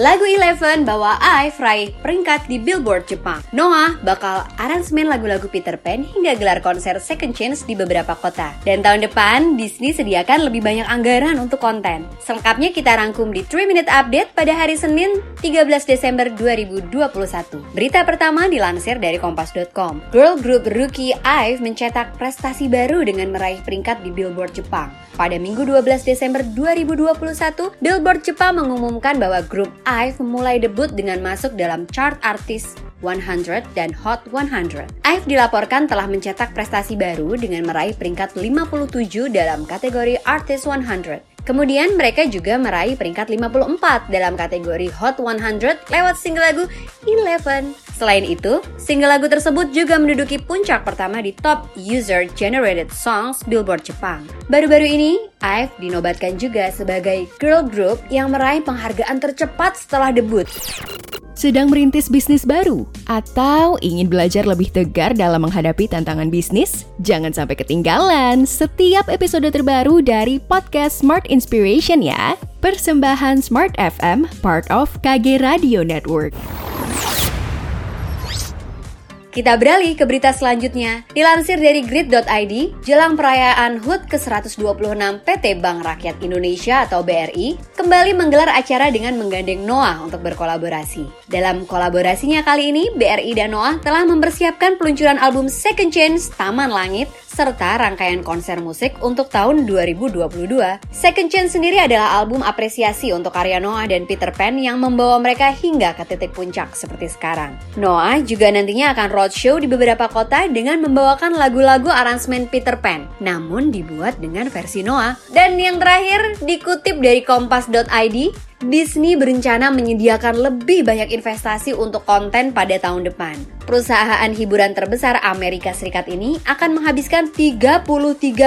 Lagu Eleven bawa IVE raih peringkat di Billboard Jepang. Noah bakal aransemen lagu-lagu Peter Pan hingga gelar konser Second Chance di beberapa kota. Dan tahun depan, Disney sediakan lebih banyak anggaran untuk konten. Selengkapnya kita rangkum di 3 Minute Update pada hari Senin 13 Desember 2021. Berita pertama dilansir dari Kompas.com. Girl group rookie IVE mencetak prestasi baru dengan meraih peringkat di Billboard Jepang. Pada Minggu 12 Desember 2021, Billboard Jepang mengumumkan bahwa grup IVE memulai debut dengan masuk dalam chart artis 100 dan Hot 100. IVE dilaporkan telah mencetak prestasi baru dengan meraih peringkat 57 dalam kategori Artist 100. Kemudian mereka juga meraih peringkat 54 dalam kategori Hot 100 lewat single lagu Eleven. Selain itu, single lagu tersebut juga menduduki puncak pertama di Top User Generated Songs Billboard Jepang. Baru-baru ini, IVE dinobatkan juga sebagai girl group yang meraih penghargaan tercepat setelah debut. Sedang merintis bisnis baru atau ingin belajar lebih tegar dalam menghadapi tantangan bisnis? Jangan sampai ketinggalan setiap episode terbaru dari podcast Smart Inspiration ya. Persembahan Smart FM, part of KG Radio Network. Kita beralih ke berita selanjutnya. Dilansir dari grid.id, jelang perayaan HUT ke-126 PT Bank Rakyat Indonesia atau BRI kembali menggelar acara dengan menggandeng Noah untuk berkolaborasi. Dalam kolaborasinya kali ini, BRI dan Noah telah mempersiapkan peluncuran album Second Chance Taman Langit serta rangkaian konser musik untuk tahun 2022. Second Chance sendiri adalah album apresiasi untuk karya Noah dan Peter Pan yang membawa mereka hingga ke titik puncak seperti sekarang. Noah juga nantinya akan roadshow di beberapa kota dengan membawakan lagu-lagu aransemen Peter Pan, namun dibuat dengan versi Noah. Dan yang terakhir, dikutip dari kompas.id, Disney berencana menyediakan lebih banyak investasi untuk konten pada tahun depan. Perusahaan hiburan terbesar Amerika Serikat ini akan menghabiskan 33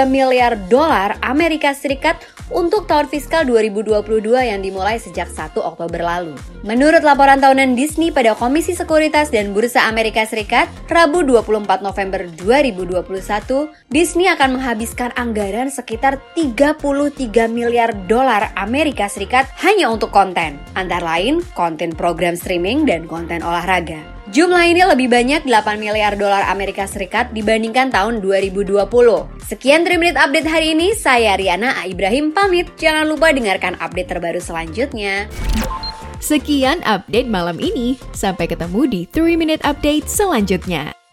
miliar dolar Amerika Serikat untuk tahun fiskal 2022 yang dimulai sejak 1 Oktober lalu. Menurut laporan tahunan Disney pada Komisi Sekuritas dan Bursa Amerika Serikat, Rabu 24 November 2021, Disney akan menghabiskan anggaran sekitar 33 miliar dolar Amerika Serikat hanya untuk konten, antara lain konten program streaming dan konten olahraga. Jumlah ini lebih banyak 8 miliar dolar Amerika Serikat dibandingkan tahun 2020. Sekian 3 Minute Update hari ini, saya Riana A. Ibrahim pamit. Jangan lupa dengarkan update terbaru selanjutnya. Sekian update malam ini. Sampai ketemu di 3 Minute Update selanjutnya.